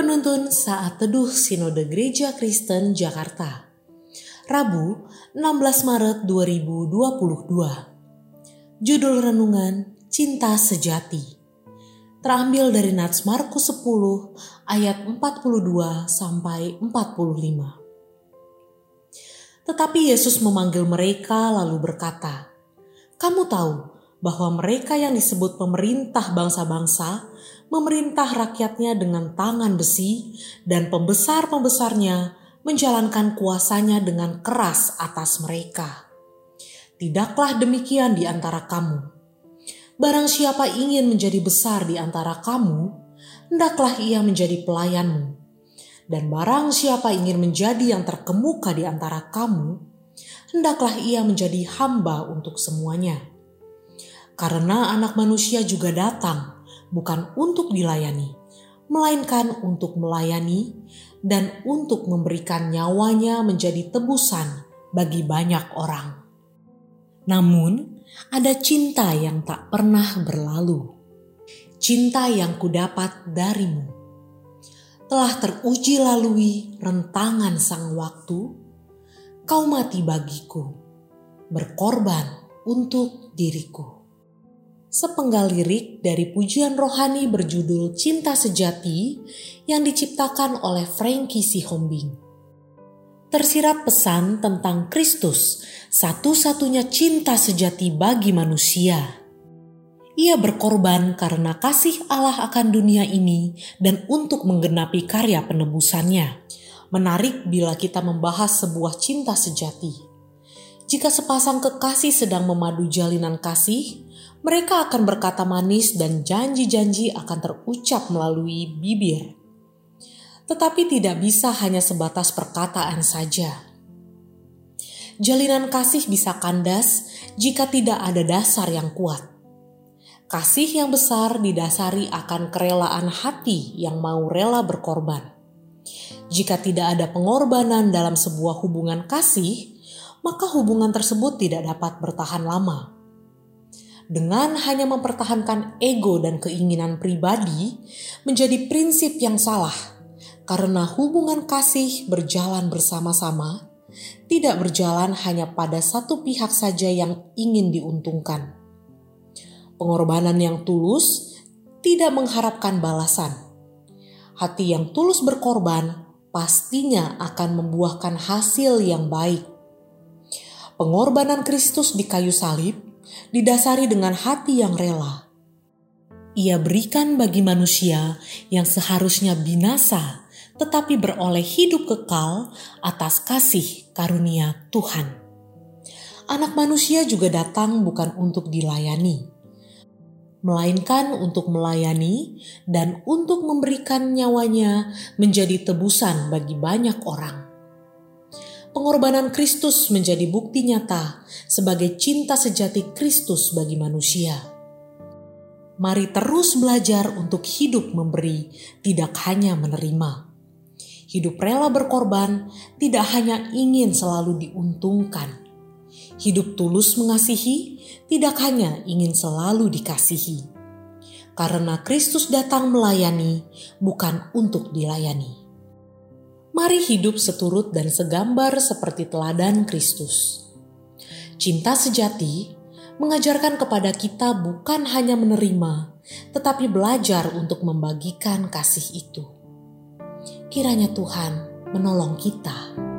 Penuntun Saat Teduh Sinode Gereja Kristen Jakarta. Rabu 16 Maret 2022 Judul Renungan Cinta Sejati. Terambil dari Nats Markus 10 ayat 42 sampai 45 Tetapi Yesus memanggil mereka lalu berkata, Kamu tahu bahwa mereka yang disebut pemerintah bangsa-bangsa memerintah rakyatnya dengan tangan besi, dan pembesar-pembesarnya menjalankan kuasanya dengan keras atas mereka. Tidaklah demikian di antara kamu. Barang siapa ingin menjadi besar di antara kamu, hendaklah ia menjadi pelayanmu. Dan barang siapa ingin menjadi yang terkemuka di antara kamu, hendaklah ia menjadi hamba untuk semuanya. Karena anak manusia juga datang bukan untuk dilayani, melainkan untuk melayani dan untuk memberikan nyawanya menjadi tebusan bagi banyak orang. Namun, ada cinta yang tak pernah berlalu. Cinta yang kudapat darimu telah teruji lalui rentangan sang waktu. Kau mati bagiku, berkorban untuk diriku sepenggal lirik dari pujian rohani berjudul Cinta Sejati yang diciptakan oleh Frankie Sihombing. Tersirat pesan tentang Kristus, satu-satunya cinta sejati bagi manusia. Ia berkorban karena kasih Allah akan dunia ini dan untuk menggenapi karya penebusannya. Menarik bila kita membahas sebuah cinta sejati. Jika sepasang kekasih sedang memadu jalinan kasih, mereka akan berkata manis dan janji-janji akan terucap melalui bibir. Tetapi tidak bisa hanya sebatas perkataan saja. Jalinan kasih bisa kandas jika tidak ada dasar yang kuat. Kasih yang besar didasari akan kerelaan hati yang mau rela berkorban. Jika tidak ada pengorbanan dalam sebuah hubungan kasih, maka hubungan tersebut tidak dapat bertahan lama dengan hanya mempertahankan ego dan keinginan pribadi menjadi prinsip yang salah karena hubungan kasih berjalan bersama-sama tidak berjalan hanya pada satu pihak saja yang ingin diuntungkan. Pengorbanan yang tulus tidak mengharapkan balasan. Hati yang tulus berkorban pastinya akan membuahkan hasil yang baik. Pengorbanan Kristus di kayu salib didasari dengan hati yang rela. Ia berikan bagi manusia yang seharusnya binasa, tetapi beroleh hidup kekal atas kasih karunia Tuhan. Anak manusia juga datang bukan untuk dilayani, melainkan untuk melayani dan untuk memberikan nyawanya menjadi tebusan bagi banyak orang pengorbanan Kristus menjadi bukti nyata sebagai cinta sejati Kristus bagi manusia. Mari terus belajar untuk hidup memberi, tidak hanya menerima. Hidup rela berkorban tidak hanya ingin selalu diuntungkan. Hidup tulus mengasihi tidak hanya ingin selalu dikasihi. Karena Kristus datang melayani, bukan untuk dilayani. Mari hidup seturut dan segambar seperti teladan Kristus. Cinta sejati mengajarkan kepada kita bukan hanya menerima, tetapi belajar untuk membagikan kasih itu. Kiranya Tuhan menolong kita.